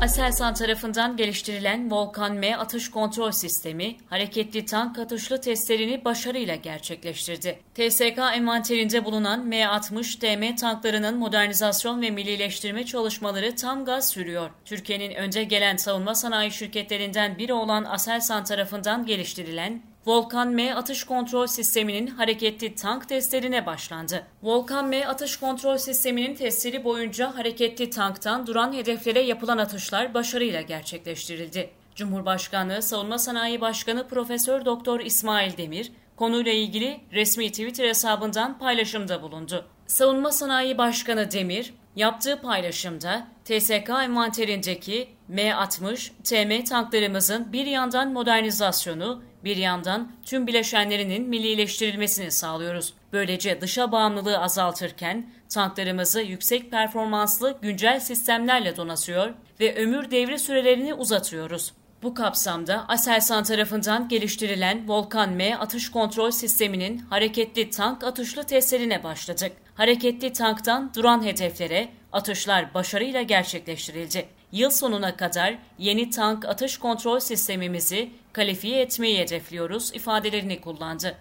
Aselsan tarafından geliştirilen Volkan M atış kontrol sistemi hareketli tank atışlı testlerini başarıyla gerçekleştirdi. TSK envanterinde bulunan M60 DM tanklarının modernizasyon ve millileştirme çalışmaları tam gaz sürüyor. Türkiye'nin önce gelen savunma sanayi şirketlerinden biri olan Aselsan tarafından geliştirilen Volkan M atış kontrol sisteminin hareketli tank testlerine başlandı. Volkan M atış kontrol sisteminin testleri boyunca hareketli tanktan duran hedeflere yapılan atışlar başarıyla gerçekleştirildi. Cumhurbaşkanlığı Savunma Sanayi Başkanı Profesör Doktor İsmail Demir konuyla ilgili resmi Twitter hesabından paylaşımda bulundu. Savunma Sanayi Başkanı Demir, yaptığı paylaşımda TSK envanterindeki M60 TM tanklarımızın bir yandan modernizasyonu, bir yandan tüm bileşenlerinin millileştirilmesini sağlıyoruz. Böylece dışa bağımlılığı azaltırken tanklarımızı yüksek performanslı güncel sistemlerle donatıyor ve ömür devri sürelerini uzatıyoruz. Bu kapsamda Aselsan tarafından geliştirilen Volkan M atış kontrol sisteminin hareketli tank atışlı testlerine başladık. Hareketli tanktan duran hedeflere atışlar başarıyla gerçekleştirildi. Yıl sonuna kadar yeni tank atış kontrol sistemimizi kalifiye etmeyi hedefliyoruz ifadelerini kullandı.